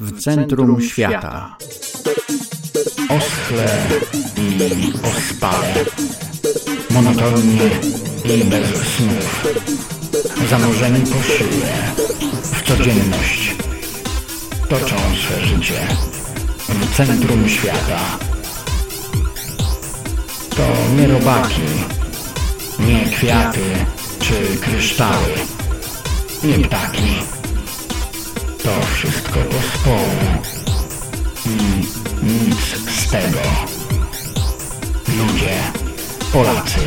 w centrum świata. Oschle i ospale, monotonnie i bez snów, zanurzeni po szyję w codzienność, toczą swe życie. W centrum świata. To nie robaki, nie kwiaty czy kryształy, nie ptaki. To wszystko pospołu i nic z tego. Ludzie, Polacy,